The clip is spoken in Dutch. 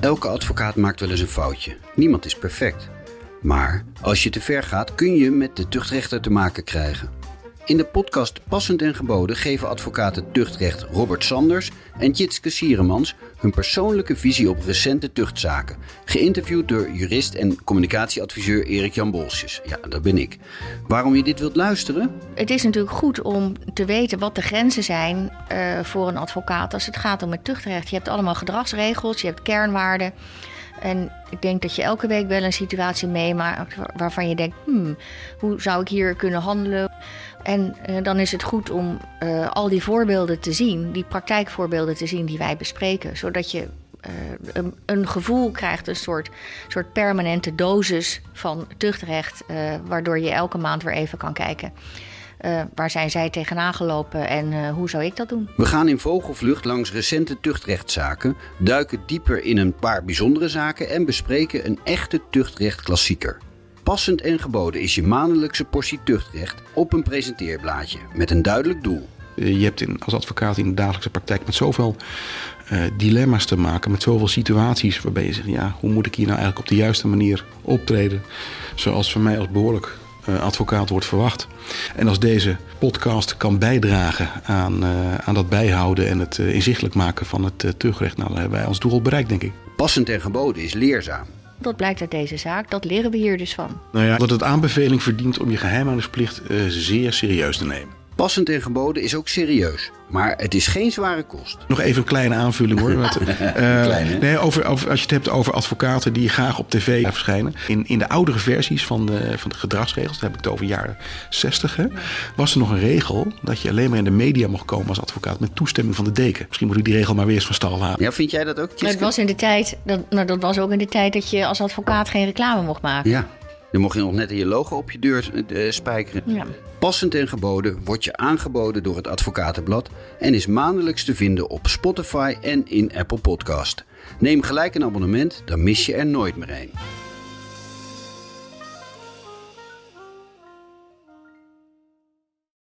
Elke advocaat maakt wel eens een foutje. Niemand is perfect. Maar als je te ver gaat, kun je met de tuchtrechter te maken krijgen. In de podcast Passend en Geboden geven advocaten tuchtrecht Robert Sanders en Jitske Sieremans hun persoonlijke visie op recente tuchtzaken. Geïnterviewd door jurist en communicatieadviseur Erik-Jan Bolsjes. Ja, dat ben ik. Waarom je dit wilt luisteren? Het is natuurlijk goed om te weten wat de grenzen zijn uh, voor een advocaat als het gaat om het tuchtrecht. Je hebt allemaal gedragsregels, je hebt kernwaarden. En ik denk dat je elke week wel een situatie meemaakt waarvan je denkt: hmm, hoe zou ik hier kunnen handelen? En uh, dan is het goed om uh, al die voorbeelden te zien, die praktijkvoorbeelden te zien die wij bespreken, zodat je uh, een, een, gevoel krijgt, een soort, soort permanente dosis van tuchtrecht, waardoor je elke maand weer even kan kijken. Uh, waar zijn zij tegenaan gelopen en uh, hoe zou ik dat doen? We gaan in vogelvlucht langs recente tuchtrechtszaken, duiken dieper in een paar bijzondere zaken en bespreken een echte tuchtrechtklassieker. Passend en geboden is je maandelijkse portie tuchtrecht op een presenteerblaadje met een duidelijk doel. Je hebt in, als advocaat in de dagelijkse praktijk met zoveel uh, dilemma's te maken, met zoveel situaties waarbij je zegt: ja, hoe moet ik hier nou eigenlijk op de juiste manier optreden? Zoals van mij als behoorlijk advocaat wordt verwacht. En als deze podcast kan bijdragen aan, uh, aan dat bijhouden en het inzichtelijk maken van het tuchtrecht, nou, dan hebben wij ons doel bereikt, denk ik. Passend en geboden is leerzaam. Dat blijkt uit deze zaak. Dat leren we hier dus van. Nou ja, dat het aanbeveling verdient om je geheimhoudingsplicht uh, zeer serieus te nemen. Passend en geboden is ook serieus. Maar het is geen zware kost. Nog even een kleine aanvulling hoor. Want, uh, Klein, nee, over, over, als je het hebt over advocaten die graag op tv verschijnen. In, in de oudere versies van de, van de gedragsregels, daar heb ik het over jaren 60, hè, was er nog een regel dat je alleen maar in de media mocht komen als advocaat met toestemming van de deken. Misschien moet ik die regel maar weer eens van stal halen. Ja, vind jij dat ook? Dat was in de tijd, dat, nou, dat was ook in de tijd dat je als advocaat geen reclame mocht maken. Ja. Dan mocht je nog net je logo op je deur uh, spijkeren. Ja. Passend en geboden wordt je aangeboden door het Advocatenblad en is maandelijks te vinden op Spotify en in Apple Podcast. Neem gelijk een abonnement, dan mis je er nooit meer een.